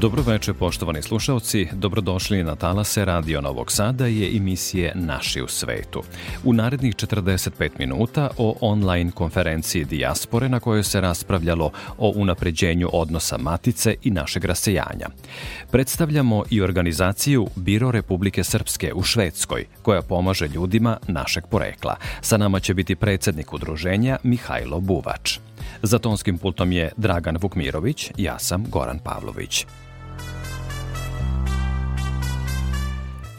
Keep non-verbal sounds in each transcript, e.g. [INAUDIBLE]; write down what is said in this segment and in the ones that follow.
Dobroveče poštovani slušalci, dobrodošli na talase Radio Novog Sada je emisije Naši u svetu. U narednih 45 minuta o online konferenciji Dijaspore na kojoj se raspravljalo o unapređenju odnosa Matice i našeg rasejanja. Predstavljamo i organizaciju Biro Republike Srpske u Švedskoj, koja pomaže ljudima našeg porekla. Sa nama će biti predsednik udruženja Mihajlo Buvač. Za tonskim pultom je Dragan Vukmirović, ja sam Goran Pavlović.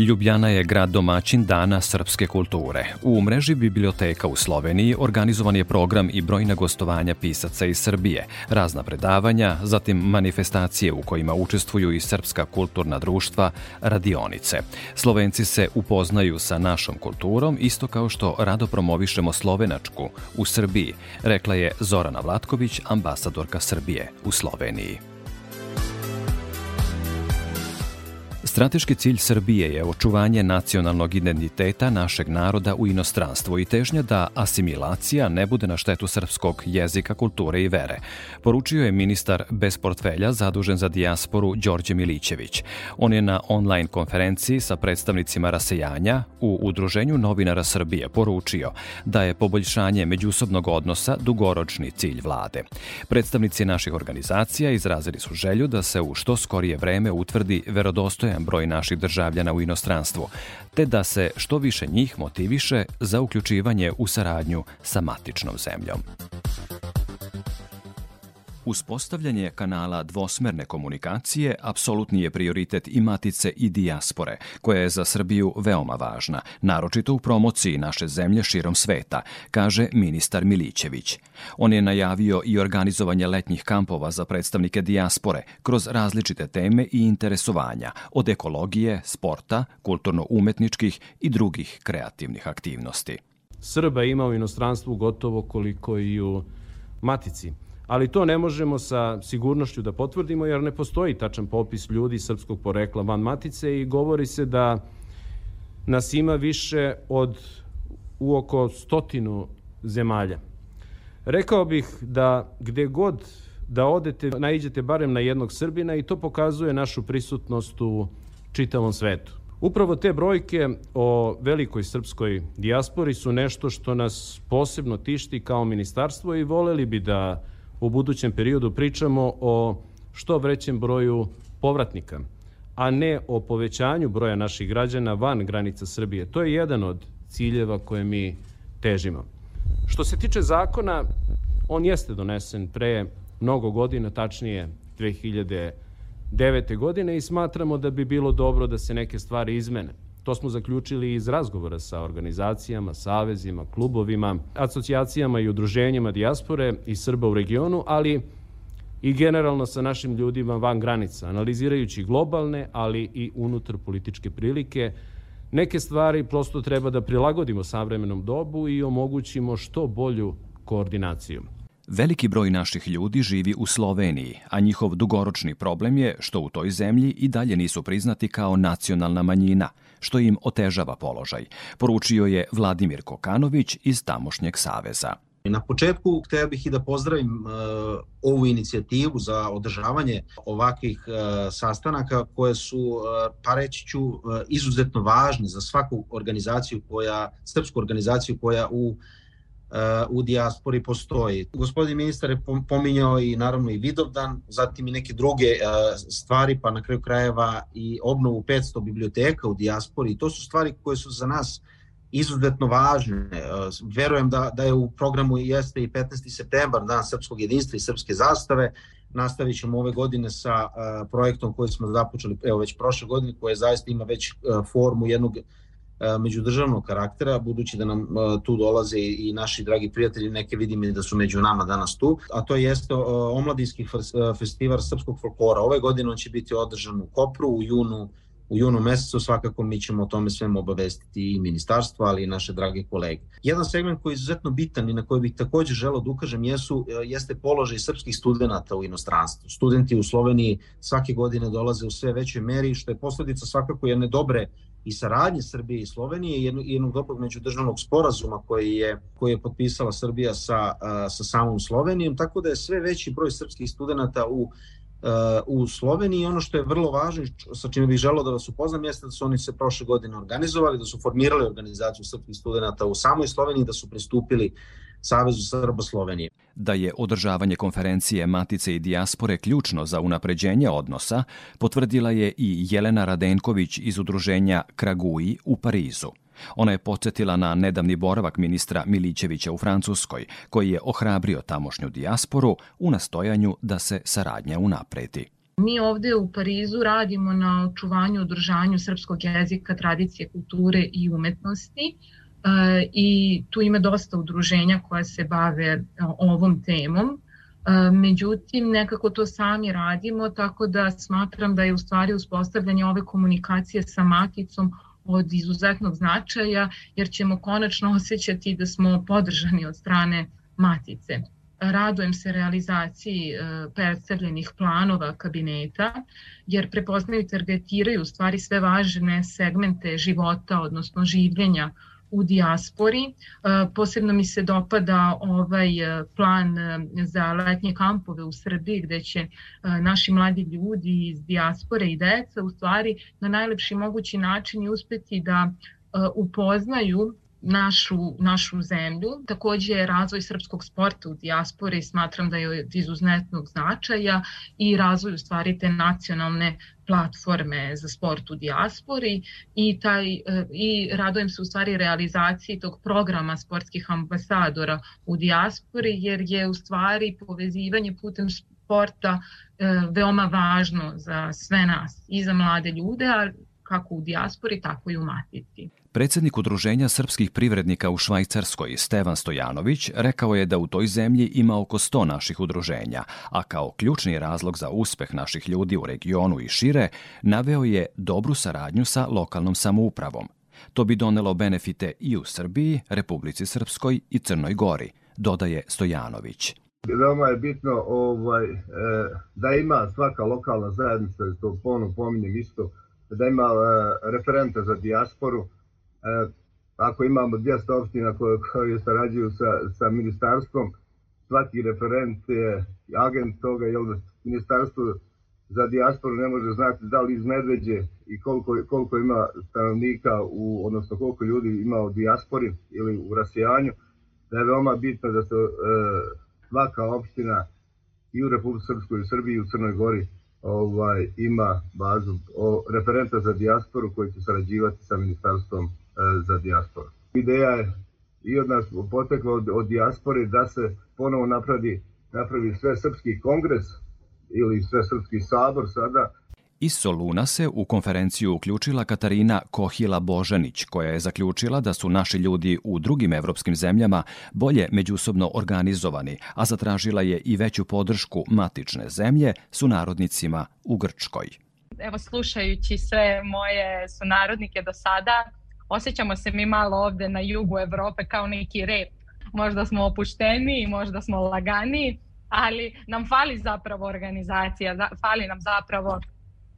Ljubljana je grad domaćin Dana srpske kulture. U mreži biblioteka u Sloveniji organizovan je program i brojna gostovanja pisaca iz Srbije, razna predavanja, zatim manifestacije u kojima učestvuju i srpska kulturna društva, radionice. Slovenci se upoznaju sa našom kulturom isto kao što rado promovišemo slovenačku u Srbiji, rekla je Zorana Vlatković, ambasadorka Srbije u Sloveniji. Strateški cilj Srbije je očuvanje nacionalnog identiteta našeg naroda u inostranstvu i težnja da asimilacija ne bude na štetu srpskog jezika, kulture i vere, poručio je ministar bez portfelja zadužen za dijasporu Đorđe Milićević. On je na online konferenciji sa predstavnicima rasejanja u Udruženju novinara Srbije poručio da je poboljšanje međusobnog odnosa dugoročni cilj vlade. Predstavnici naših organizacija izrazili su želju da se u što skorije vreme utvrdi verodostojan broj naših državljana u inostranstvu, te da se što više njih motiviše za uključivanje u saradnju sa matičnom zemljom. Uspostavljanje kanala dvosmerne komunikacije apsolutni je prioritet i matice i dijaspore, koja je za Srbiju veoma važna, naročito u promociji naše zemlje širom sveta, kaže ministar Milićević. On je najavio i organizovanje letnjih kampova za predstavnike dijaspore kroz različite teme i interesovanja, od ekologije, sporta, kulturno-umetničkih i drugih kreativnih aktivnosti. Srba ima u inostranstvu gotovo koliko i u matici ali to ne možemo sa sigurnošću da potvrdimo jer ne postoji tačan popis ljudi srpskog porekla van matice i govori se da nas ima više od u oko stotinu zemalja. Rekao bih da gde god da odete, naiđete barem na jednog Srbina i to pokazuje našu prisutnost u čitavom svetu. Upravo te brojke o velikoj srpskoj dijaspori su nešto što nas posebno tišti kao ministarstvo i voleli bi da u budućem periodu pričamo o što vrećem broju povratnika, a ne o povećanju broja naših građana van granica Srbije. To je jedan od ciljeva koje mi težimo. Što se tiče zakona, on jeste donesen pre mnogo godina, tačnije 2009. godine i smatramo da bi bilo dobro da se neke stvari izmene. To smo zaključili iz razgovora sa organizacijama, savezima, klubovima, asocijacijama i udruženjima dijaspore i Srba u regionu, ali i generalno sa našim ljudima van granica, analizirajući globalne, ali i unutar političke prilike. Neke stvari prosto treba da prilagodimo savremenom dobu i omogućimo što bolju koordinaciju. Veliki broj naših ljudi živi u Sloveniji, a njihov dugoročni problem je što u toj zemlji i dalje nisu priznati kao nacionalna manjina, što im otežava položaj, poručio je Vladimir Kokanović iz tamošnjeg saveza. Na početku hteo bih i da pozdravim uh, ovu inicijativu za održavanje ovakvih uh, sastanaka koje su, uh, pa reći ću, uh, izuzetno važne za svaku organizaciju koja, srpsku organizaciju koja u u dijaspori postoji. Gospodin ministar je pominjao i naravno i Vidovdan, zatim i neke druge stvari, pa na kraju krajeva i obnovu 500 biblioteka u dijaspori. To su stvari koje su za nas izuzetno važne. Verujem da, da je u programu jeste i 15. septembar, dan srpskog jedinstva i srpske zastave, nastavit ćemo ove godine sa uh, projektom koji smo započeli evo već prošle godine, koje zaista ima već formu jednog međudržavnog karaktera, budući da nam uh, tu dolaze i, naši dragi prijatelji, neke vidim i da su među nama danas tu, a to jeste uh, omladinski festival srpskog folklora. Ove godine on će biti održan u Kopru u junu u junu mesecu svakako mi ćemo o tome svemu obavestiti i ministarstvo, ali i naše drage kolege. Jedan segment koji je izuzetno bitan i na koji bih takođe želeo da ukažem jesu, e, jeste položaj srpskih studenta u inostranstvu. Studenti u Sloveniji svake godine dolaze u sve većoj meri, što je posledica svakako jedne dobre i saradnje Srbije i Slovenije i jednog, jednog dobrog međudržavnog sporazuma koji je, koji je potpisala Srbija sa, sa samom Slovenijom, tako da je sve veći broj srpskih studenta u u Sloveniji. Ono što je vrlo važno, sa čime bih želeo da vas upoznam, jeste da su oni se prošle godine organizovali, da su formirali organizaciju srpskih studenta u samoj Sloveniji, da su pristupili Savezu Srba Slovenije. Da je održavanje konferencije Matice i dijaspore ključno za unapređenje odnosa, potvrdila je i Jelena Radenković iz udruženja Kraguji u Parizu. Ona je podsjetila na nedavni boravak ministra Milićevića u Francuskoj, koji je ohrabrio tamošnju dijasporu u nastojanju da se saradnja unapredi. Mi ovde u Parizu radimo na očuvanju održanju srpskog jezika, tradicije, kulture i umetnosti i tu ima dosta udruženja koja se bave e, ovom temom. E, međutim, nekako to sami radimo, tako da smatram da je u stvari uspostavljanje ove komunikacije sa maticom od izuzetnog značaja jer ćemo konačno [LAUGHS] osjećati da smo podržani od strane matice. Radujem se realizaciji predstavljenih planova kabineta jer prepoznaju i targetiraju stvari sve važne segmente života, odnosno življenja u dijaspori. E, posebno mi se dopada ovaj e, plan e, za letnje kampove u Srbiji gde će naši mladi ljudi iz dijaspore i deca u stvari na najlepši mogući način uspeti da upoznaju našu, našu zemlju. Takođe razvoj srpskog sporta u dijaspori smatram da je od izuzetnog značaja i razvoj u stvari te nacionalne platforme za sport u dijaspori i, taj, e, i radujem se u stvari realizaciji tog programa sportskih ambasadora u dijaspori jer je u stvari povezivanje putem sporta e, veoma važno za sve nas i za mlade ljude, a kako u dijaspori, tako i u matici. Predsednik Udruženja srpskih privrednika u Švajcarskoj, Stevan Stojanović, rekao je da u toj zemlji ima oko 100 naših udruženja, a kao ključni razlog za uspeh naših ljudi u regionu i šire naveo je dobru saradnju sa lokalnom samoupravom. To bi donelo benefite i u Srbiji, Republici Srpskoj i Crnoj Gori, dodaje Stojanović. Veoma je bitno ovaj, e, da ima svaka lokalna zajednica, to ponovno pominjem isto, da ima e, referenta za dijasporu, ako imamo 200 opština koje, koje sarađuju sa, sa ministarstvom, svaki referent je agent toga, jer ministarstvo za dijasporu ne može znati da li iz Medveđe i koliko, koliko ima stanovnika, u, odnosno koliko ljudi ima u dijaspori ili u rasijanju, da je veoma bitno da se e, svaka opština i u Republike Srpskoj i u Srbiji i u Crnoj Gori ovaj ima bazu o, referenta za dijasporu koji će sarađivati sa ministarstvom E, za dijasporu. Ideja je i od nas potekla od, od dijaspore da se ponovo napravi, napravi sve srpski kongres ili sve srpski sabor sada Iz Soluna se u konferenciju uključila Katarina Kohila Božanić, koja je zaključila da su naši ljudi u drugim evropskim zemljama bolje međusobno organizovani, a zatražila je i veću podršku matične zemlje su narodnicima u Grčkoj. Evo slušajući sve moje sunarodnike do sada, osjećamo se mi malo ovde na jugu Evrope kao neki rep. Možda smo opušteni, možda smo lagani, ali nam fali zapravo organizacija, fali nam zapravo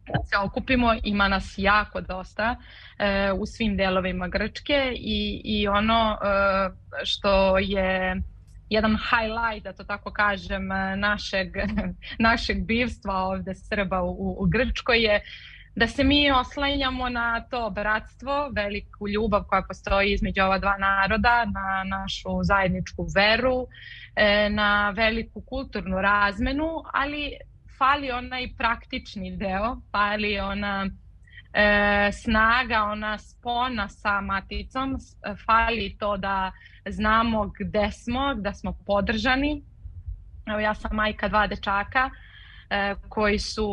da se okupimo, ima nas jako dosta e, u svim delovima Grčke i, i ono e, što je jedan highlight, da to tako kažem, našeg, [LAUGHS] našeg bivstva ovde Srba u, u Grčkoj je da se mi oslanjamo na to bratstvo, veliku ljubav koja postoji između ova dva naroda, na našu zajedničku veru, e, na veliku kulturnu razmenu, ali fali onaj praktični deo, fali ona e, snaga, ona spona sa maticom, fali to da znamo gde smo, da smo podržani. Evo ja sam majka dva dečaka, koji su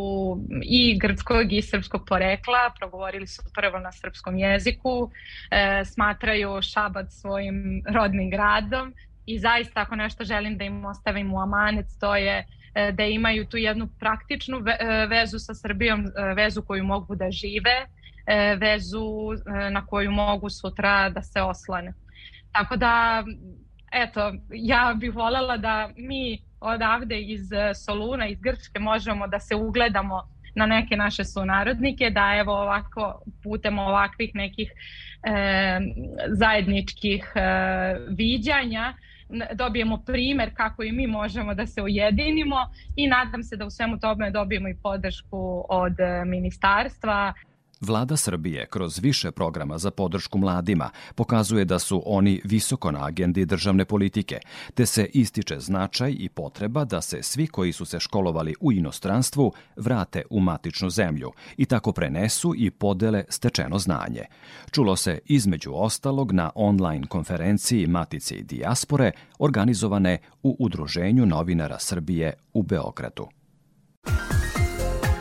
i grčkog i srpskog porekla, progovorili su prvo na srpskom jeziku, smatraju Šabac svojim rodnim gradom i zaista ako nešto želim da im ostavim u amanet, to je da imaju tu jednu praktičnu vezu sa Srbijom, vezu koju mogu da žive, vezu na koju mogu sutra da se oslane. Tako da, eto, ja bih voljela da mi odavde iz e, Soluna, iz Grčke možemo da se ugledamo na neke naše sunarodnike, da evo ovako putem ovakvih nekih e, zajedničkih e, viđanja dobijemo primer kako i mi možemo da se ujedinimo i nadam se da u svemu tome dobijemo i podršku od e, ministarstva. Vlada Srbije kroz više programa za podršku mladima pokazuje da su oni visoko na agendi državne politike, te se ističe značaj i potreba da se svi koji su se školovali u inostranstvu vrate u matičnu zemlju i tako prenesu i podele stečeno znanje. Čulo se između ostalog na online konferenciji Matice i Dijaspore organizovane u Udruženju novinara Srbije u Beogradu.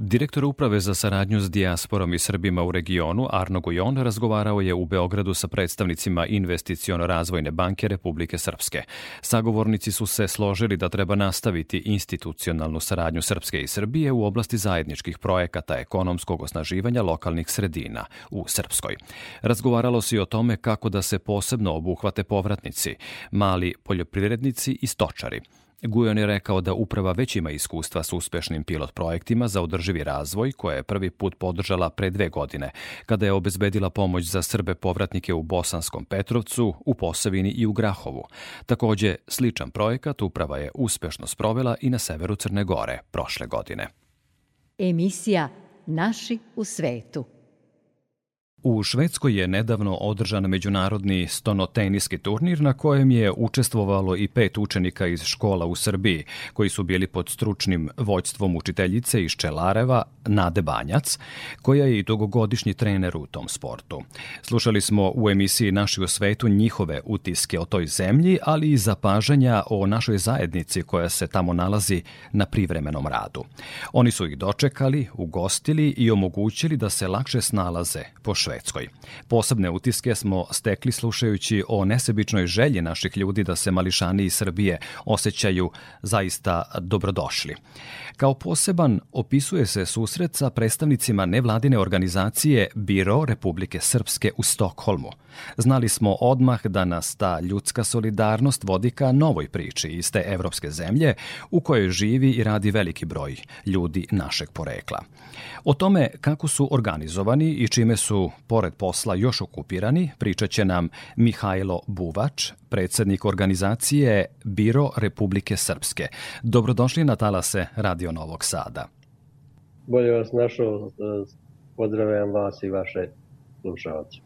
Direktor Uprave za saradnju s dijasporom i Srbima u regionu, Arno Gujon, razgovarao je u Beogradu sa predstavnicima Investiciono-razvojne banke Republike Srpske. Sagovornici su se složili da treba nastaviti institucionalnu saradnju Srpske i Srbije u oblasti zajedničkih projekata ekonomskog osnaživanja lokalnih sredina u Srpskoj. Razgovaralo se i o tome kako da se posebno obuhvate povratnici, mali poljoprivrednici i stočari – Gujon je rekao da uprava već ima iskustva s uspešnim pilot projektima za održivi razvoj koje je prvi put podržala pre dve godine, kada je obezbedila pomoć za Srbe povratnike u Bosanskom Petrovcu, u Posavini i u Grahovu. Takođe, sličan projekat uprava je uspešno sprovela i na severu Crne Gore prošle godine. Emisija Naši u svetu. U Švedskoj je nedavno održan međunarodni stonoteniski turnir na kojem je učestvovalo i pet učenika iz škola u Srbiji, koji su bili pod stručnim vođstvom učiteljice iz Čelareva, Nade Banjac, koja je i dugogodišnji trener u tom sportu. Slušali smo u emisiji Naši u svetu njihove utiske o toj zemlji, ali i zapažanja o našoj zajednici koja se tamo nalazi na privremenom radu. Oni su ih dočekali, ugostili i omogućili da se lakše snalaze po Švedskoj. Posebne utiske smo stekli slušajući o nesebičnoj želji naših ljudi da se mališani iz Srbije osjećaju zaista dobrodošli. Kao poseban opisuje se susret sa predstavnicima nevladine organizacije Biro Republike Srpske u Stokholmu. Znali smo odmah da nas ta ljudska solidarnost vodi ka novoj priči iz te evropske zemlje u kojoj živi i radi veliki broj ljudi našeg porekla. O tome kako su organizovani i čime su, pored posla, još okupirani, pričat će nam Mihajlo Buvač, predsednik organizacije Biro Republike Srpske. Dobrodošli na talase Radio Novog Sada. Bolje vas našao, pozdravljam vas i vaše slušalce.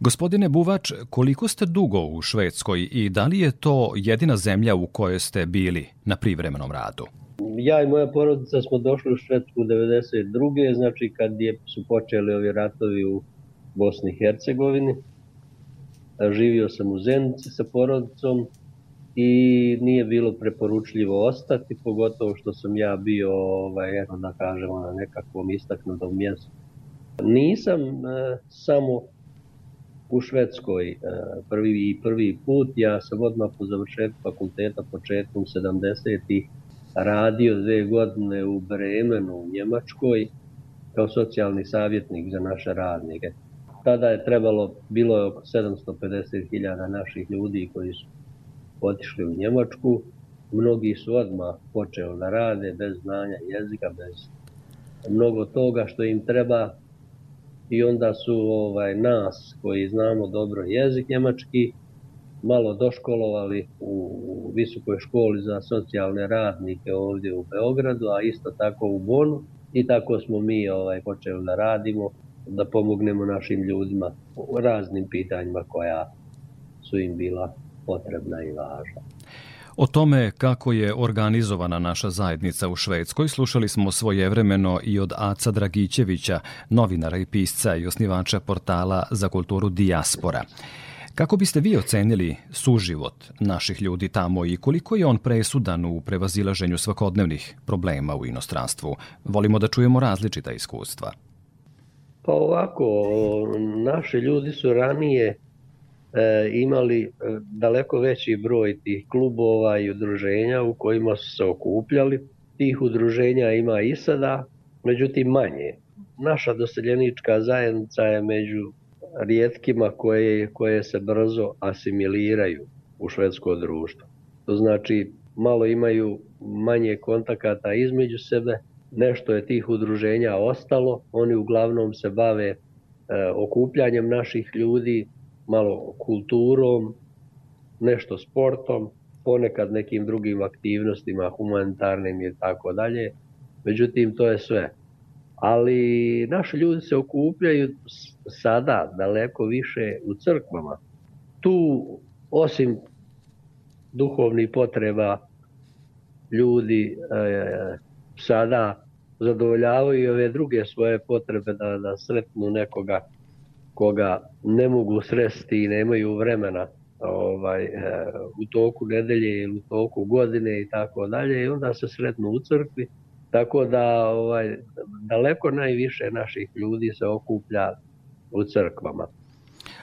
Gospodine Buvač, koliko ste dugo u Švedskoj i da li je to jedina zemlja u kojoj ste bili na privremenom radu? Ja i moja porodica smo došli u Švedsku 92. znači kad je, su počeli ovi ratovi u Bosni i Hercegovini. Živio sam u Zenici sa porodicom i nije bilo preporučljivo ostati, pogotovo što sam ja bio, ovaj, evo da kažemo, na nekakvom istaknutom mjestu. Nisam e, samo u Švedskoj e, prvi prvi put, ja sam odmah po završetku fakulteta početkom 70-ih radio dve godine u Bremenu u Njemačkoj kao socijalni savjetnik za naše radnike. Tada je trebalo, bilo je oko 750.000 naših ljudi koji su otišli u Njemačku. Mnogi su odmah počeli da rade bez znanja jezika, bez mnogo toga što im treba i onda su ovaj nas koji znamo dobro jezik njemački malo doškolovali u visokoj školi za socijalne radnike ovdje u Beogradu, a isto tako u Bonu i tako smo mi ovaj počeli da radimo da pomognemo našim ljudima u raznim pitanjima koja su im bila potrebna i važna. O tome kako je organizovana naša zajednica u Švedskoj slušali smo svojevremeno i od Aca Dragićevića, novinara i pisca i osnivača portala za kulturu Dijaspora. Kako biste vi ocenili suživot naših ljudi tamo i koliko je on presudan u prevazilaženju svakodnevnih problema u inostranstvu? Volimo da čujemo različita iskustva. Pa ovako, naši ljudi su ranije e, imali e, daleko veći broj tih klubova i udruženja u kojima su se okupljali. Tih udruženja ima i sada, međutim manje. Naša doseljenička zajednica je među rijetkima koje, koje se brzo asimiliraju u švedsko društvo. To znači malo imaju manje kontakata između sebe, nešto je tih udruženja ostalo, oni uglavnom se bave e, okupljanjem naših ljudi, malo kulturom, nešto sportom, ponekad nekim drugim aktivnostima, humanitarnim i tako dalje. Međutim, to je sve. Ali naši ljudi se okupljaju sada daleko više u crkvama. Tu, osim duhovnih potreba, ljudi e, sada zadovoljavaju i ove druge svoje potrebe da, da sretnu nekoga koga ne mogu sresti i nemaju vremena ovaj, e, u toku nedelje ili u toku godine i tako dalje i onda se sretnu u crkvi. Tako da ovaj, daleko najviše naših ljudi se okuplja u crkvama.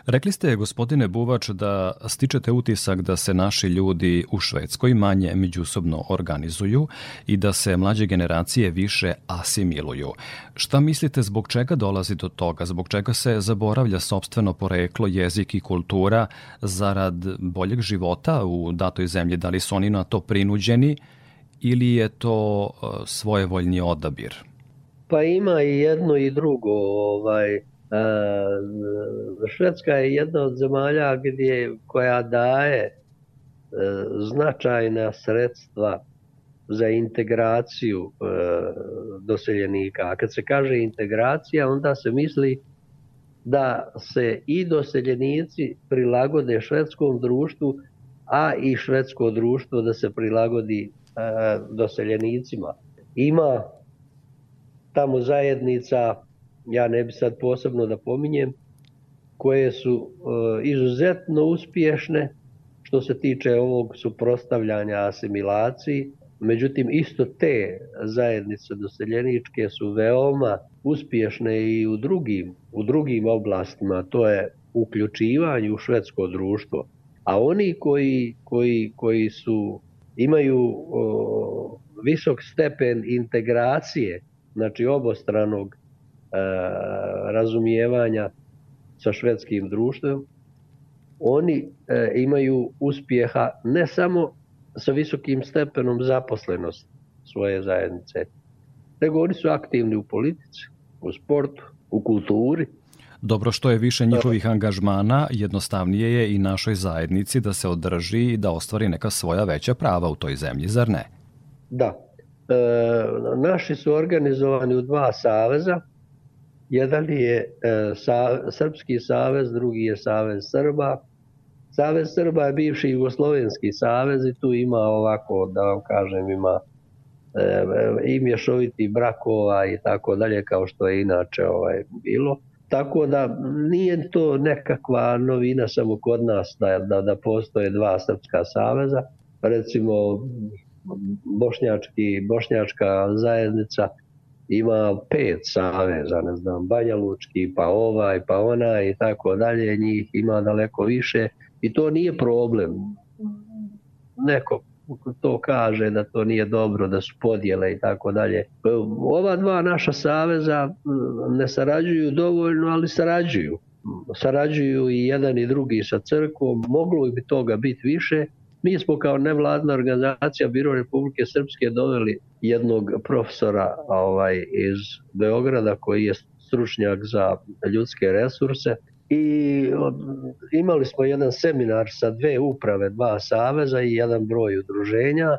Rekli ste, gospodine Buvač, da stičete utisak da se naši ljudi u Švedskoj manje međusobno organizuju i da se mlađe generacije više asimiluju. Šta mislite zbog čega dolazi do toga? Zbog čega se zaboravlja sobstveno poreklo, jezik i kultura zarad boljeg života u datoj zemlji? Da li su oni na to prinuđeni ili je to e, svojevoljni odabir? Pa ima i jedno i drugo. Ovaj, Švedska je jedna od zemalja gdje, koja daje e, značajna sredstva za integraciju e, doseljenika. A kad se kaže integracija, onda se misli da se i doseljenici prilagode švedskom društvu, a i švedsko društvo da se prilagodi e, doseljenicima. Ima tamo zajednica ja ne bi sad posebno da pominjem, koje su e, izuzetno uspješne što se tiče ovog suprostavljanja asimilaciji, međutim isto te zajednice doseljeničke su veoma uspješne i u drugim, u drugim oblastima, to je uključivanje u švedsko društvo. A oni koji, koji, koji su imaju o, visok stepen integracije, znači obostranog razumijevanja sa švedskim društvom, oni e, imaju uspjeha ne samo sa visokim stepenom zaposlenosti svoje zajednice, nego oni su aktivni u politici, u sportu, u kulturi. Dobro što je više njihovih angažmana, jednostavnije je i našoj zajednici da se održi i da ostvari neka svoja veća prava u toj zemlji, zar ne? Da. E, naši su organizovani u dva saveza, Jedan je e, sa, Srpski savez, drugi je Savez Srba. Savez Srba je bivši Jugoslovenski savez i tu ima ovako, da vam kažem, ima e, i mješoviti brakova i tako dalje kao što je inače ovaj bilo. Tako da nije to nekakva novina samo kod nas da, da, da postoje dva srpska saveza. Recimo bošnjački, bošnjačka zajednica ima pet saveza, ne znam, Banja Lučki, pa ovaj, pa onaj i tako dalje, njih ima daleko više i to nije problem. Neko to kaže da to nije dobro, da su podjele i tako dalje. Ova dva naša saveza ne sarađuju dovoljno, ali sarađuju. Sarađuju i jedan i drugi sa crkvom, moglo bi toga biti više, Mi smo kao nevladna organizacija Biro Republike Srpske doveli jednog profesora ovaj iz Beograda koji je stručnjak za ljudske resurse i imali smo jedan seminar sa dve uprave, dva saveza i jedan broj udruženja.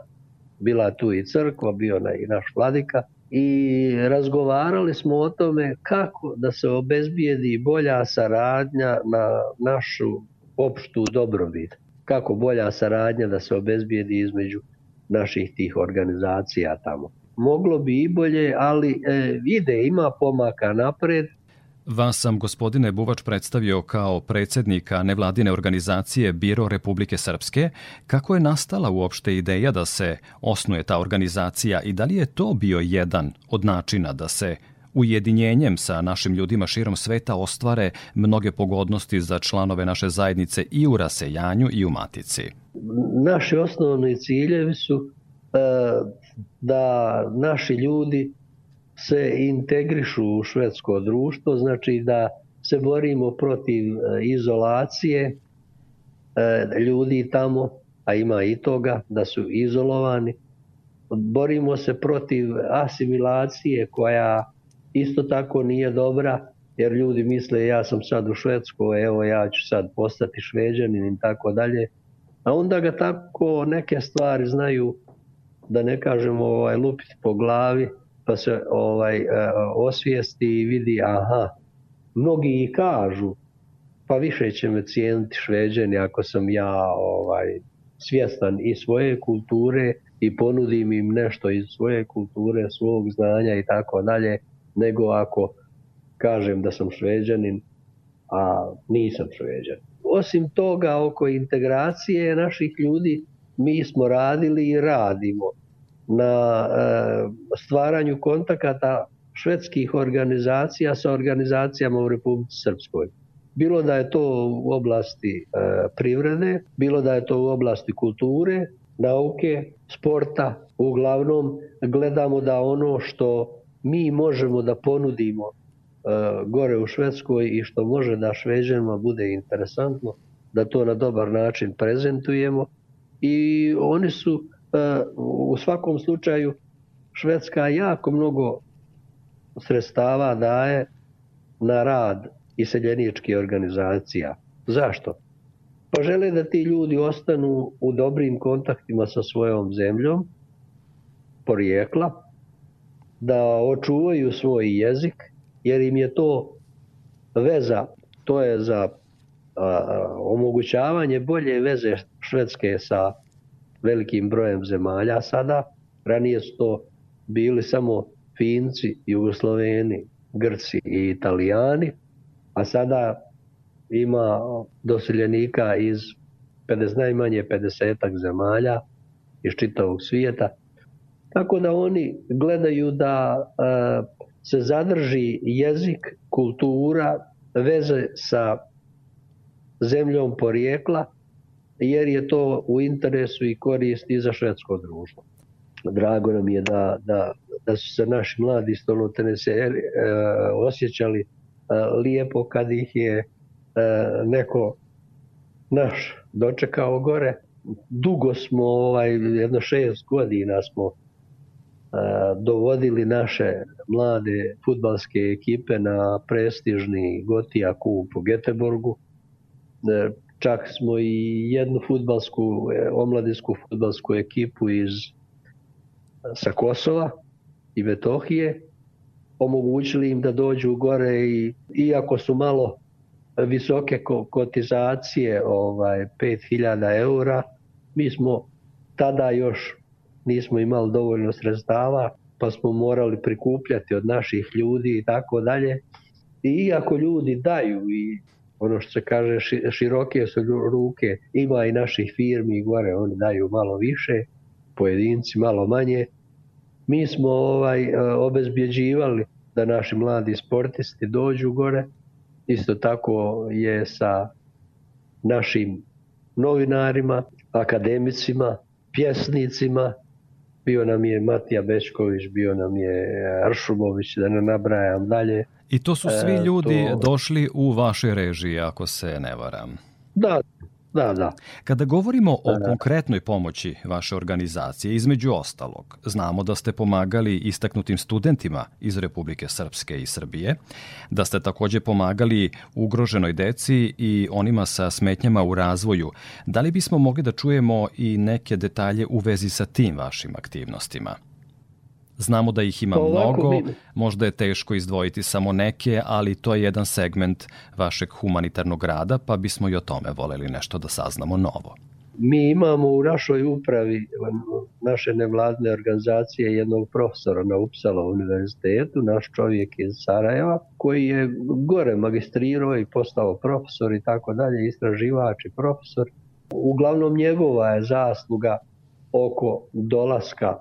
Bila tu i crkva, bio na i naš vladika i razgovarali smo o tome kako da se obezbijedi bolja saradnja na našu opštu dobrobit kako bolja saradnja da se obezbijedi između naših tih organizacija tamo. Moglo bi i bolje, ali e, ide, ima pomaka napred. Vas sam, gospodine Buvač, predstavio kao predsednika nevladine organizacije Biro Republike Srpske. Kako je nastala uopšte ideja da se osnuje ta organizacija i da li je to bio jedan od načina da se ujedinjenjem sa našim ljudima širom sveta ostvare mnoge pogodnosti za članove naše zajednice i u rasejanju i u matici? Naši osnovni ciljevi su e, da naši ljudi se integrišu u švedsko društvo, znači da se borimo protiv e, izolacije e, ljudi tamo, a ima i toga da su izolovani. Borimo se protiv asimilacije koja isto tako nije dobra, jer ljudi misle ja sam sad u Švedskoj, evo ja ću sad postati šveđanin i tako dalje. A onda ga tako neke stvari znaju da ne kažemo ovaj, lupiti po glavi, pa se ovaj e, osvijesti i vidi aha, mnogi i kažu pa više će me cijeniti šveđani ako sam ja ovaj svjestan i svoje kulture i ponudim im nešto iz svoje kulture, svog znanja i tako dalje, nego ako kažem da sam šveđanin, a nisam šveđan. Osim toga, oko integracije naših ljudi, mi smo radili i radimo na e, stvaranju kontakata švedskih organizacija sa organizacijama u Republici Srpskoj. Bilo da je to u oblasti e, privrede, bilo da je to u oblasti kulture, nauke, sporta, uglavnom gledamo da ono što mi možemo da ponudimo e, gore u Švedskoj i što može da Šveđanima bude interesantno, da to na dobar način prezentujemo i oni su u svakom slučaju Švedska jako mnogo sredstava daje na rad iseljeničkih organizacija. Zašto? Pa žele da ti ljudi ostanu u dobrim kontaktima sa svojom zemljom, porijekla, da očuvaju svoj jezik, jer im je to veza, to je za a, omogućavanje bolje veze Švedske sa velikim brojem zemalja sada. Ranije su to bili samo Finci, Jugosloveni, Grci i Italijani, a sada ima doseljenika iz 50, najmanje 50 zemalja iz čitavog svijeta. Tako da oni gledaju da uh, se zadrži jezik, kultura, veze sa zemljom porijekla jer je to u interesu i koristi za švedsko društvo. Drago nam je da, da, da su se naši mladi stolnotenese e, osjećali e, lijepo kad ih je e, neko naš dočekao gore. Dugo smo, ovaj, jedno šest godina smo e, dovodili naše mlade futbalske ekipe na prestižni Gotija kup u Geteborgu. E, Čak smo i jednu futbalsku, e, omladinsku futbalsku ekipu iz sa Kosova i Metohije omogućili im da dođu gore i iako su malo visoke kotizacije, ovaj 5000 eura, mi smo tada još nismo imali dovoljno sredstava, pa smo morali prikupljati od naših ljudi i tako dalje. I iako ljudi daju i ono što se kaže široke su ruke, ima i naših firmi gore, oni daju malo više, pojedinci malo manje. Mi smo ovaj e, obezbjeđivali da naši mladi sportisti dođu gore. Isto tako je sa našim novinarima, akademicima, pjesnicima, bio nam je Matija Bečković, bio nam je Aršumović, da ne nabrajam dalje. I to su svi e, ljudi to... došli u vaše režije, ako se ne varam. Da, Da, da. Kada govorimo o da. konkretnoj pomoći vaše organizacije, između ostalog, znamo da ste pomagali istaknutim studentima iz Republike Srpske i Srbije, da ste takođe pomagali ugroženoj deci i onima sa smetnjama u razvoju. Da li bismo mogli da čujemo i neke detalje u vezi sa tim vašim aktivnostima? Znamo da ih ima mnogo, možda je teško izdvojiti samo neke, ali to je jedan segment vašeg humanitarnog rada, pa bismo i o tome voleli nešto da saznamo novo. Mi imamo u našoj upravi naše nevladne organizacije jednog profesora na Upsala univerzitetu, naš čovjek iz Sarajeva, koji je gore magistrirao i postao profesor i tako dalje, istraživač i profesor. Uglavnom njegova je zasluga oko dolaska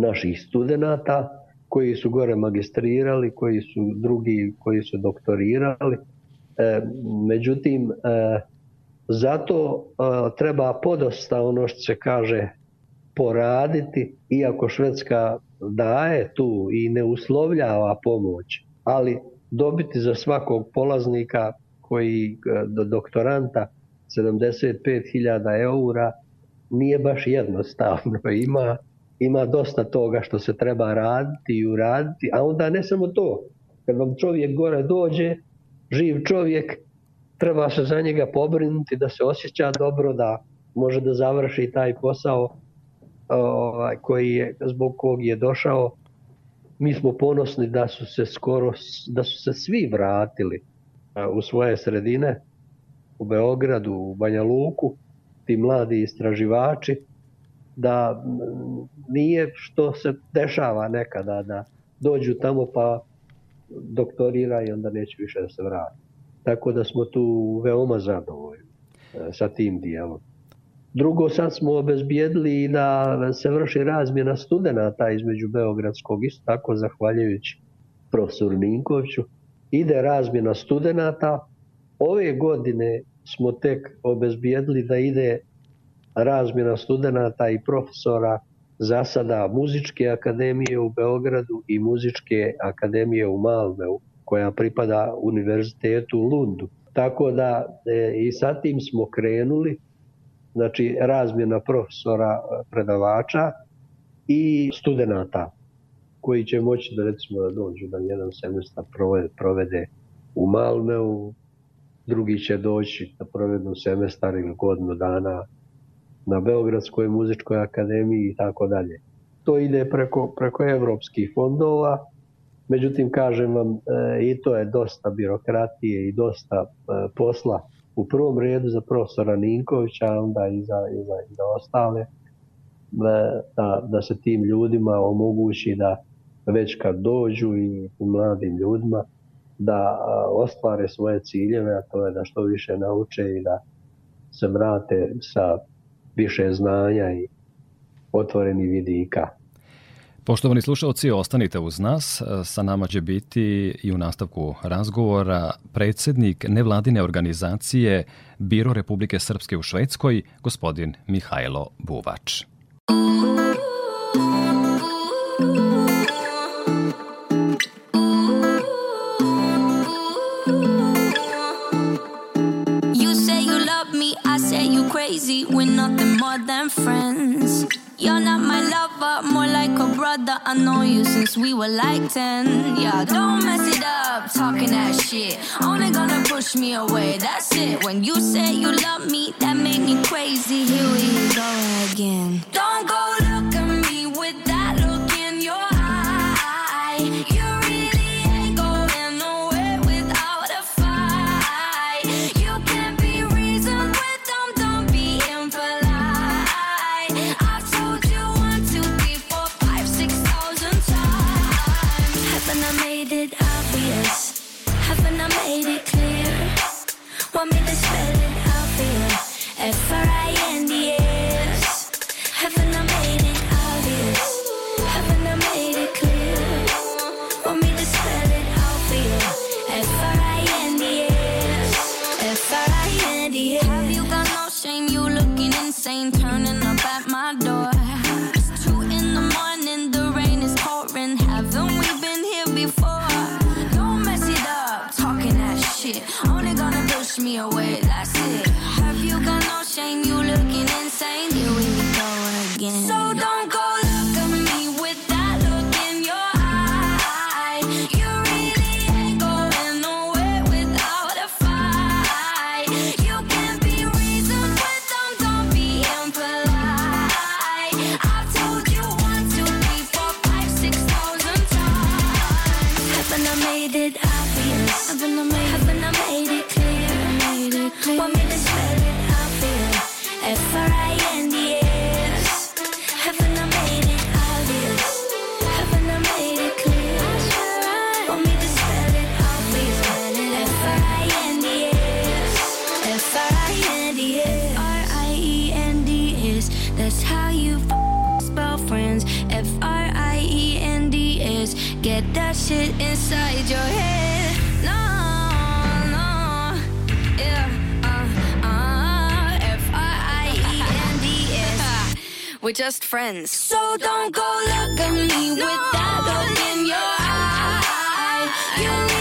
naših studenata koji su gore magistrirali, koji su drugi koji su doktorirali. E, međutim, e, Zato a, treba podosta ono što se kaže poraditi, iako Švedska daje tu i ne uslovljava pomoć, ali dobiti za svakog polaznika koji do doktoranta 75.000 eura nije baš jednostavno. [LAUGHS] Ima, ima dosta toga što se treba raditi i uraditi, a onda ne samo to. Kad vam čovjek gore dođe, živ čovjek, treba se za njega pobrinuti da se osjeća dobro, da može da završi taj posao ovaj, koji je, zbog kog je došao. Mi smo ponosni da su se skoro, da su se svi vratili u svoje sredine, u Beogradu, u Banja Luku, ti mladi istraživači, da nije što se dešava nekada da dođu tamo pa doktorira i onda neće više da se vrati. Tako da smo tu veoma zadovoljni e, sa tim dijelom. Drugo, sad smo obezbijedili da se vrši razmjena studenta između Beogradskog, isto tako zahvaljujući profesoru Ninkoviću. Ide razmjena studenta. Ove godine smo tek obezbijedili da ide razmjena studenta i profesora za sada muzičke akademije u Beogradu i muzičke akademije u Malmeu koja pripada univerzitetu u Lundu. Tako da e, i sa tim smo krenuli, znači razmjena profesora e, predavača i studenta koji će moći da recimo da dođu da jedan semestar provede, provede u Malmeu, drugi će doći da provedu semestar ili godinu dana na Beogradskoj muzičkoj akademiji i tako dalje. To ide preko, preko evropskih fondova, Međutim, kažem vam, e, i to je dosta birokratije i dosta e, posla u prvom redu za profesora Ninkovića, a onda i za, i za, i za ostale, e, da, da se tim ljudima omogući da već kad dođu i mladim ljudima, da ostvare svoje ciljeve, a to je da što više nauče i da se vrate sa više znanja i otvoreni vidika. Poštovani slušalci, ostanite uz nas. Sa nama će biti i u nastavku razgovora predsednik nevladine organizacije Biro Republike Srpske u Švedskoj, gospodin Mihajlo Buvač. More than friends. You're not my lover, more like a brother. I know you since we were like 10. Yeah, don't mess it up, talking that shit. Only gonna push me away, that's it. When you say you love me, that made me crazy. Here we go again. Don't go away. Want me to it? F R I N D S. Haven't I made it obvious? Haven't I made it clear? Want me to it That's how you spell friends. F R I E N D S. Get that shit inside your head. We're just friends. So don't go look at me with that look in your eye. You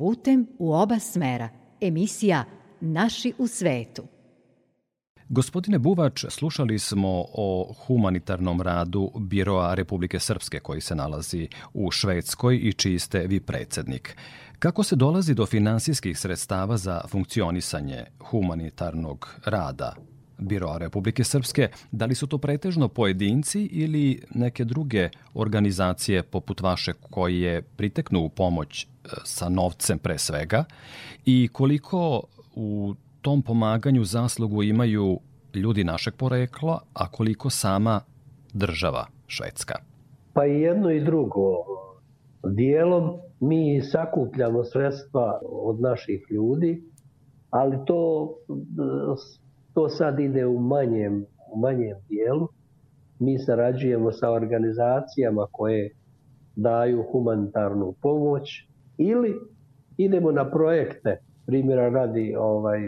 putem u oba smera. Emisija Naši u svetu. Gospodine Buvač, slušali smo o humanitarnom radu Biroa Republike Srpske koji se nalazi u Švedskoj i čiji ste vi predsednik. Kako se dolazi do finansijskih sredstava za funkcionisanje humanitarnog rada Biroa Republike Srpske? Da li su to pretežno pojedinci ili neke druge organizacije poput vaše koje priteknu u pomoć sa novcem pre svega? I koliko u tom pomaganju zaslugu imaju ljudi našeg porekla, a koliko sama država Švedska? Pa i jedno i drugo. Dijelom mi sakupljamo sredstva od naših ljudi, ali to, to sad ide u manjem, u manjem dijelu. Mi sarađujemo sa organizacijama koje daju humanitarnu pomoć ili idemo na projekte primjera radi ovaj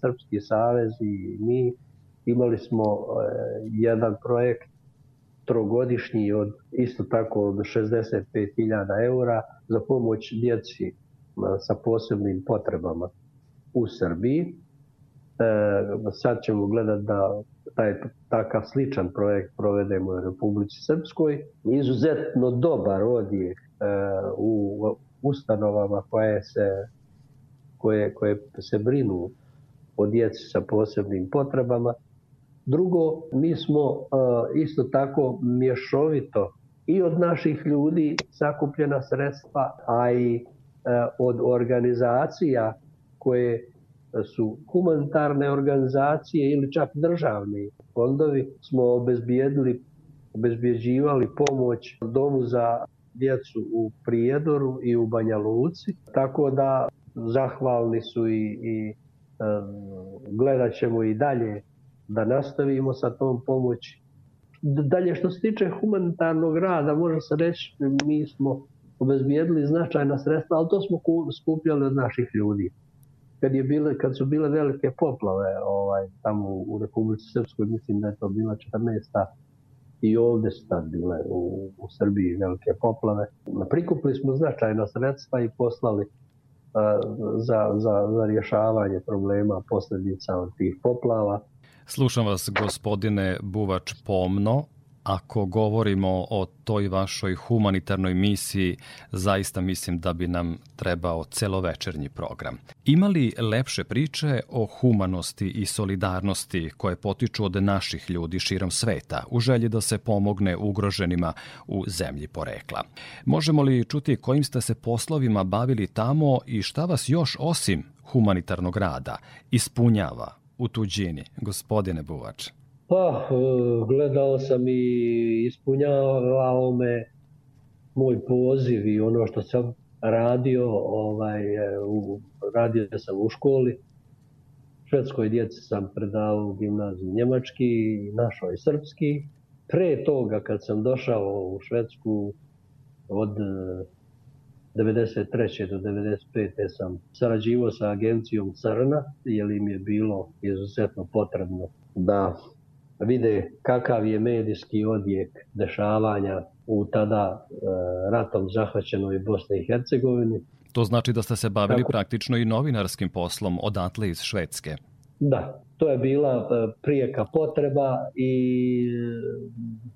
Srpski savez i mi imali smo e, jedan projekt trogodišnji od isto tako od 65.000 eura za pomoć djeci e, sa posebnim potrebama u Srbiji. E, sad ćemo gledati da taj takav sličan projekt provedemo u Republici Srpskoj. Izuzetno dobar odjek e, u ustanovama koje se koje, koje se brinu o djeci sa posebnim potrebama. Drugo, mi smo uh, isto tako mješovito i od naših ljudi sakupljena sredstva, a i uh, od organizacija koje su humanitarne organizacije ili čak državni fondovi smo obezbijedili, obezbjeđivali pomoć domu za djecu u Prijedoru i u Banja Luci. Tako da zahvalni su i, i um, gledat ćemo i dalje da nastavimo sa tom pomoći. Dalje što se tiče humanitarnog rada, može se reći mi smo obezbijedili značajna sredstva, ali to smo skupljali od naših ljudi. Kad, je bile, kad su bile velike poplave ovaj, tamo u Republici Srpskoj, mislim da je to bila 14. i ovde su tad bile u, u Srbiji velike poplave. Prikupili smo značajna sredstva i poslali za, za, za rješavanje problema posljedica od tih poplava. Slušam vas, gospodine Buvač, pomno. Ako govorimo o toj vašoj humanitarnoj misiji, zaista mislim da bi nam trebao celovečernji program. Ima li lepše priče o humanosti i solidarnosti koje potiču od naših ljudi širom sveta u želji da se pomogne ugroženima u zemlji porekla? Možemo li čuti kojim ste se poslovima bavili tamo i šta vas još osim humanitarnog rada ispunjava u tuđini, gospodine Buvač? Pa, gledao sam i ispunjavao me moj poziv i ono što sam radio, ovaj, u, radio sam u školi. Švedskoj djeci sam predavao u gimnaziju njemački, našoj srpski. Pre toga kad sam došao u Švedsku od 93. do 95. sam sarađivao sa agencijom Crna, jer im je bilo izuzetno potrebno da vide kakav je medijski odjek dešavanja u tada e, ratom zahvaćenoj Bosni i Hercegovini. To znači da ste se bavili Tako... praktično i novinarskim poslom odatle iz Švedske. Da, to je bila e, prijeka potreba i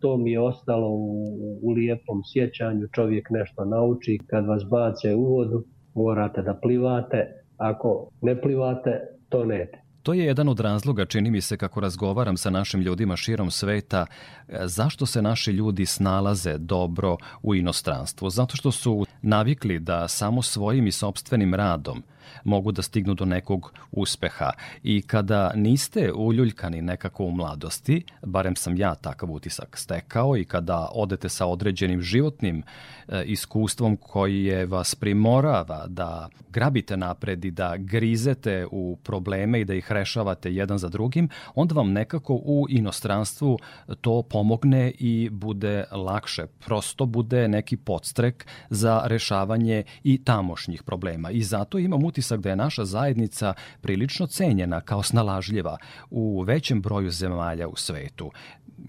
to mi je ostalo u, u lijepom sjećanju. Čovjek nešto nauči, kad vas bace u vodu, morate da plivate, ako ne plivate, to nete. To je jedan od razloga, čini mi se, kako razgovaram sa našim ljudima širom sveta, e, zašto se naši ljudi snalaze dobro u inostranstvu. Zato što su navikli da samo svojim i sobstvenim radom mogu da stignu do nekog uspeha. I kada niste uljuljkani nekako u mladosti, barem sam ja takav utisak stekao i kada odete sa određenim životnim e, iskustvom koji je vas primorava da grabite napred i da grizete u probleme i da ih rešavate jedan za drugim, onda vam nekako u inostranstvu to pomogne i bude lakše. Prosto bude neki podstrek za rešavanje i tamošnjih problema. I zato imam utisak da je naša zajednica prilično cenjena kao snalažljiva u većem broju zemalja u svetu.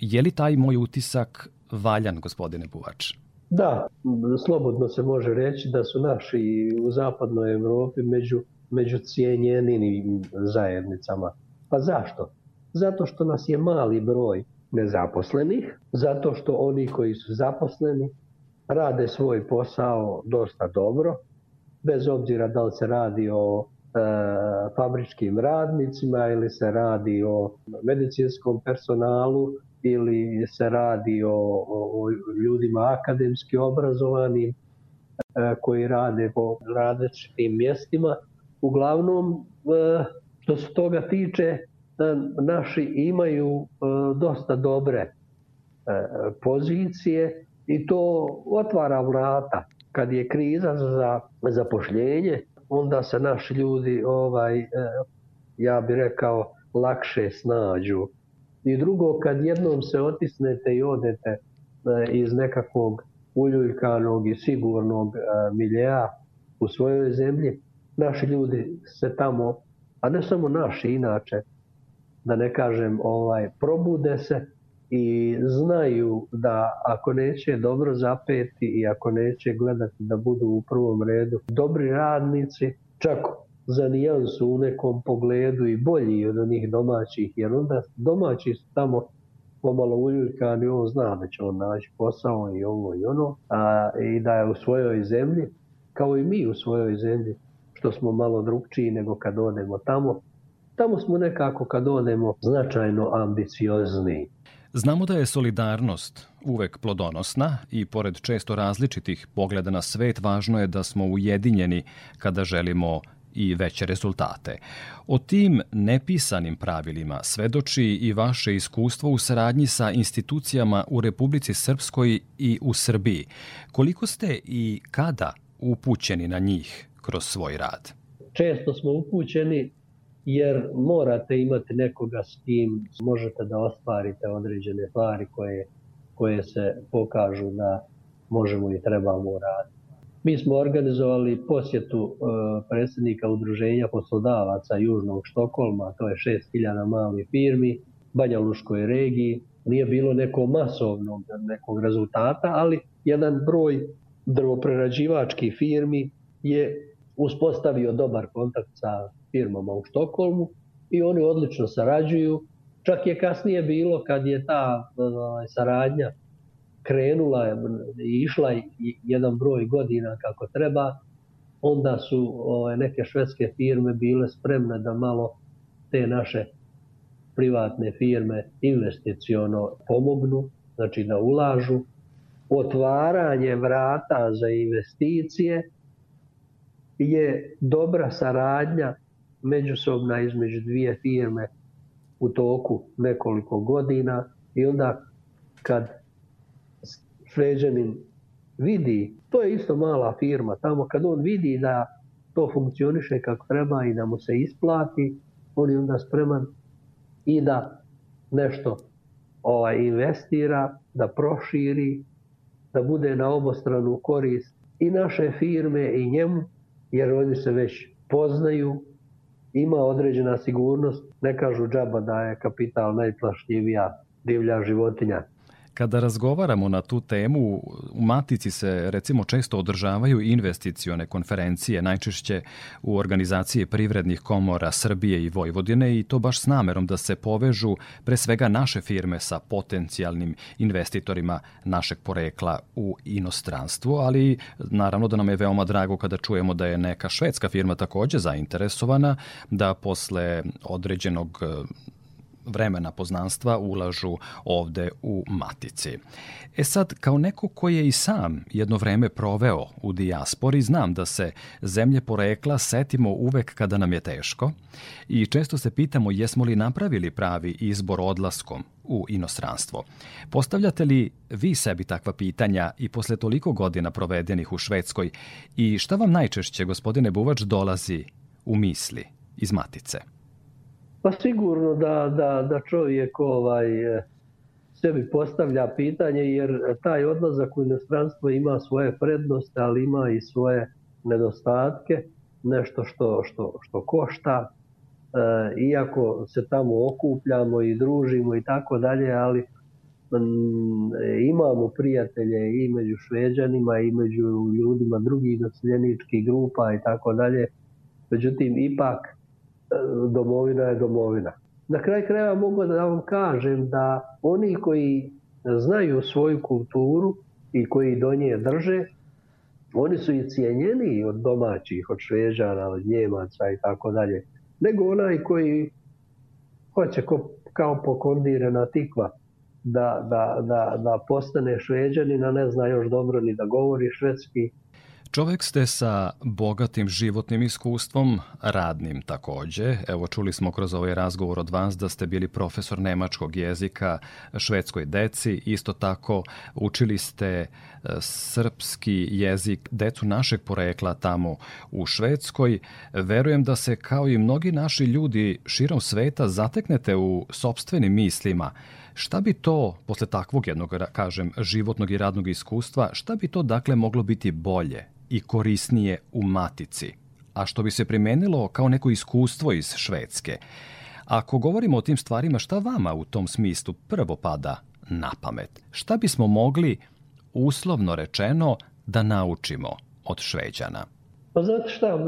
Je li taj moj utisak valjan, gospodine Buvač? Da, slobodno se može reći da su naši u zapadnoj Evropi među, među cijenjenim zajednicama. Pa zašto? Zato što nas je mali broj nezaposlenih, zato što oni koji su zaposleni rade svoj posao dosta dobro, bez obzira da li se radi o e, fabričkim radnicima ili se radi o medicinskom personalu ili se radi o, o, o ljudima akademski obrazovanim e, koji rade po različitim mjestima. Uglavnom, e, što se toga tiče, e, naši imaju e, dosta dobre e, pozicije i to otvara vrata kad je kriza za zapošljenje, onda se naši ljudi, ovaj, e, ja bih rekao, lakše snađu. I drugo, kad jednom se otisnete i odete e, iz nekakvog uljuljkanog i sigurnog e, miljeja u svojoj zemlji, naši ljudi se tamo, a ne samo naši inače, da ne kažem, ovaj, probude se i znaju da ako neće dobro zapeti i ako neće gledati da budu u prvom redu dobri radnici, čak za nijansu u nekom pogledu i bolji od onih domaćih, jer onda domaći su tamo pomalo uljuljkani, on zna da će on naći posao i ovo i ono, a, i da je u svojoj zemlji, kao i mi u svojoj zemlji, što smo malo drugčiji nego kad odemo tamo, tamo smo nekako kad odemo značajno ambiciozniji. Znamo da je solidarnost uvek plodonosna i pored često različitih pogleda na svet, važno je da smo ujedinjeni kada želimo i veće rezultate. O tim nepisanim pravilima svedoči i vaše iskustvo u saradnji sa institucijama u Republici Srpskoj i u Srbiji. Koliko ste i kada upućeni na njih kroz svoj rad? Često smo upućeni jer morate imati nekoga s kim možete da ostvarite određene stvari koje, koje se pokažu da možemo i trebamo raditi. Mi smo organizovali posjetu e, predsjednika udruženja poslodavaca Južnog Štokholma, to je 6000 malih firmi, Banja Luškoj regiji. Nije bilo neko masovnog nekog rezultata, ali jedan broj drvoprerađivačkih firmi je uspostavio dobar kontakt sa firmama u Štokholmu i oni odlično sarađuju. Čak je kasnije bilo kad je ta ovaj, saradnja krenula i išla jedan broj godina kako treba, onda su ovaj, neke švedske firme bile spremne da malo te naše privatne firme investiciono pomognu, znači da ulažu. Otvaranje vrata za investicije je dobra saradnja međusobna između dvije firme u toku nekoliko godina i onda kad Šveđanin vidi, to je isto mala firma, tamo kad on vidi da to funkcioniše kako treba i da mu se isplati, on je onda spreman i da nešto ovaj, investira, da proširi, da bude na obostranu korist i naše firme i njemu, jer oni se već poznaju, ima određena sigurnost, ne kažu džaba da je kapital najplašljivija divlja životinja. Kada razgovaramo na tu temu, u Matici se recimo često održavaju investicione konferencije, najčešće u organizaciji privrednih komora Srbije i Vojvodine i to baš s namerom da se povežu pre svega naše firme sa potencijalnim investitorima našeg porekla u inostranstvu, ali naravno da nam je veoma drago kada čujemo da je neka švedska firma takođe zainteresovana da posle određenog vremena poznanstva ulažu ovde u Matici. E sad, kao neko ko je i sam jedno vreme proveo u dijaspori, znam da se zemlje porekla setimo uvek kada nam je teško i često se pitamo jesmo li napravili pravi izbor odlaskom u inostranstvo. Postavljate li vi sebi takva pitanja i posle toliko godina provedenih u Švedskoj i šta vam najčešće, gospodine Buvač, dolazi u misli iz Matice? Pa sigurno da, da, da čovjek ovaj, e, sebi postavlja pitanje jer taj odlazak u inostranstvo ima svoje prednosti, ali ima i svoje nedostatke, nešto što, što, što košta, e, iako se tamo okupljamo i družimo i tako dalje, ali imamo prijatelje i među šveđanima i među ljudima drugih naseljeničkih grupa i tako dalje. Međutim, ipak domovina je domovina. Na kraj kraja mogu da vam kažem da oni koji znaju svoju kulturu i koji do nje drže, oni su i cijenjeni od domaćih, od švežana, od njemaca i tako dalje, nego onaj koji hoće ko, kao pokondirana tikva da, da, da, da postane šveđanin, a ne zna još dobro ni da govori švedski, Čovek ste sa bogatim životnim iskustvom, radnim takođe. Evo, čuli smo kroz ovaj razgovor od vas da ste bili profesor nemačkog jezika švedskoj deci. Isto tako, učili ste e, srpski jezik decu našeg porekla tamo u Švedskoj. Verujem da se, kao i mnogi naši ljudi širom sveta, zateknete u sobstvenim mislima. Šta bi to, posle takvog jednog, kažem, životnog i radnog iskustva, šta bi to dakle moglo biti bolje i korisnije u matici, a što bi se primenilo kao neko iskustvo iz Švedske. Ako govorimo o tim stvarima, šta vama u tom smislu prvo pada na pamet? Šta bismo mogli, uslovno rečeno, da naučimo od Šveđana? Pa znate šta,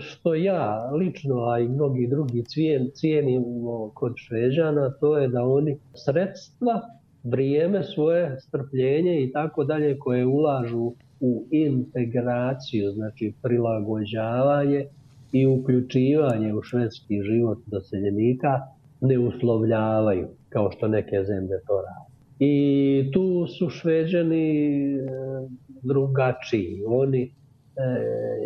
što ja lično, a i mnogi drugi cijen, cijenimo kod Šveđana, to je da oni sredstva, vrijeme svoje, strpljenje i tako dalje koje ulažu u integraciju, znači prilagođavanje i uključivanje u švedski život doseljenika ne uslovljavaju kao što neke zemlje to rade. I tu su šveđani e, drugačiji. Oni e,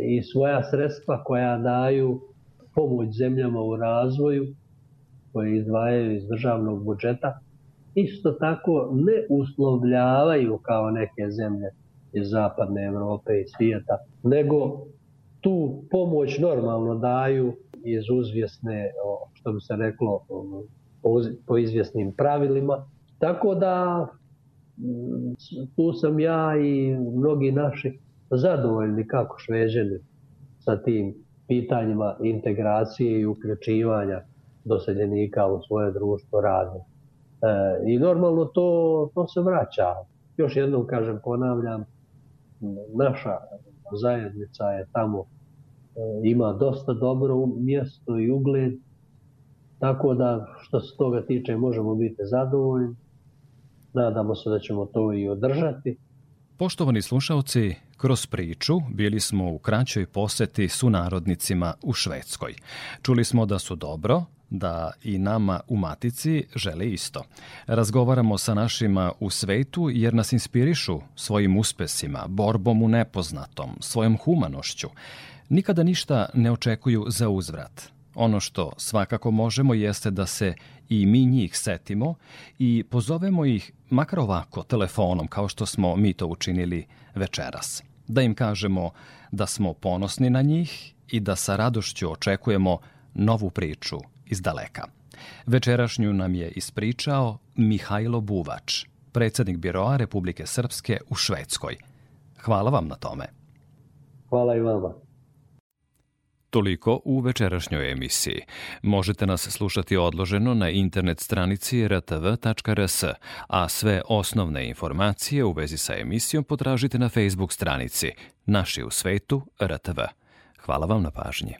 i svoja sredstva koja daju pomoć zemljama u razvoju, koje izdvajaju iz državnog budžeta, isto tako ne uslovljavaju kao neke zemlje iz zapadne Evrope i svijeta, nego tu pomoć normalno daju iz uzvjesne, što bi se reklo, po izvjesnim pravilima. Tako da mm, tu sam ja i mnogi naši zadovoljni kako šveđeni sa tim pitanjima integracije i uključivanja doseljenika u svoje društvo rade. E, I normalno to, to se vraća. Još jednom kažem, ponavljam, naša zajednica je tamo e, ima dosta dobro mjesto i ugled, tako da što se toga tiče možemo biti zadovoljni. Nadamo se da ćemo to i održati. Poštovani slušalci, kroz priču bili smo u kraćoj poseti sunarodnicima u Švedskoj. Čuli smo da su dobro, da i nama u Matici žele isto. Razgovaramo sa našima u svetu jer nas inspirišu svojim uspesima, borbom u nepoznatom, svojom humanošću. Nikada ništa ne očekuju za uzvrat. Ono što svakako možemo jeste da se i mi njih setimo i pozovemo ih makar ovako telefonom kao što smo mi to učinili večeras. Da im kažemo da smo ponosni na njih i da sa radošću očekujemo novu priču iz daleka. Večerašnju nam je ispričao Mihajlo Buvač, predsednik Biroa Republike Srpske u Švedskoj. Hvala vam na tome. Hvala i vama. Toliko u večerašnjoj emisiji. Možete nas slušati odloženo na internet stranici rtv.rs, a sve osnovne informacije u vezi sa emisijom potražite na Facebook stranici Naši u svetu RTV. Hvala vam na pažnji.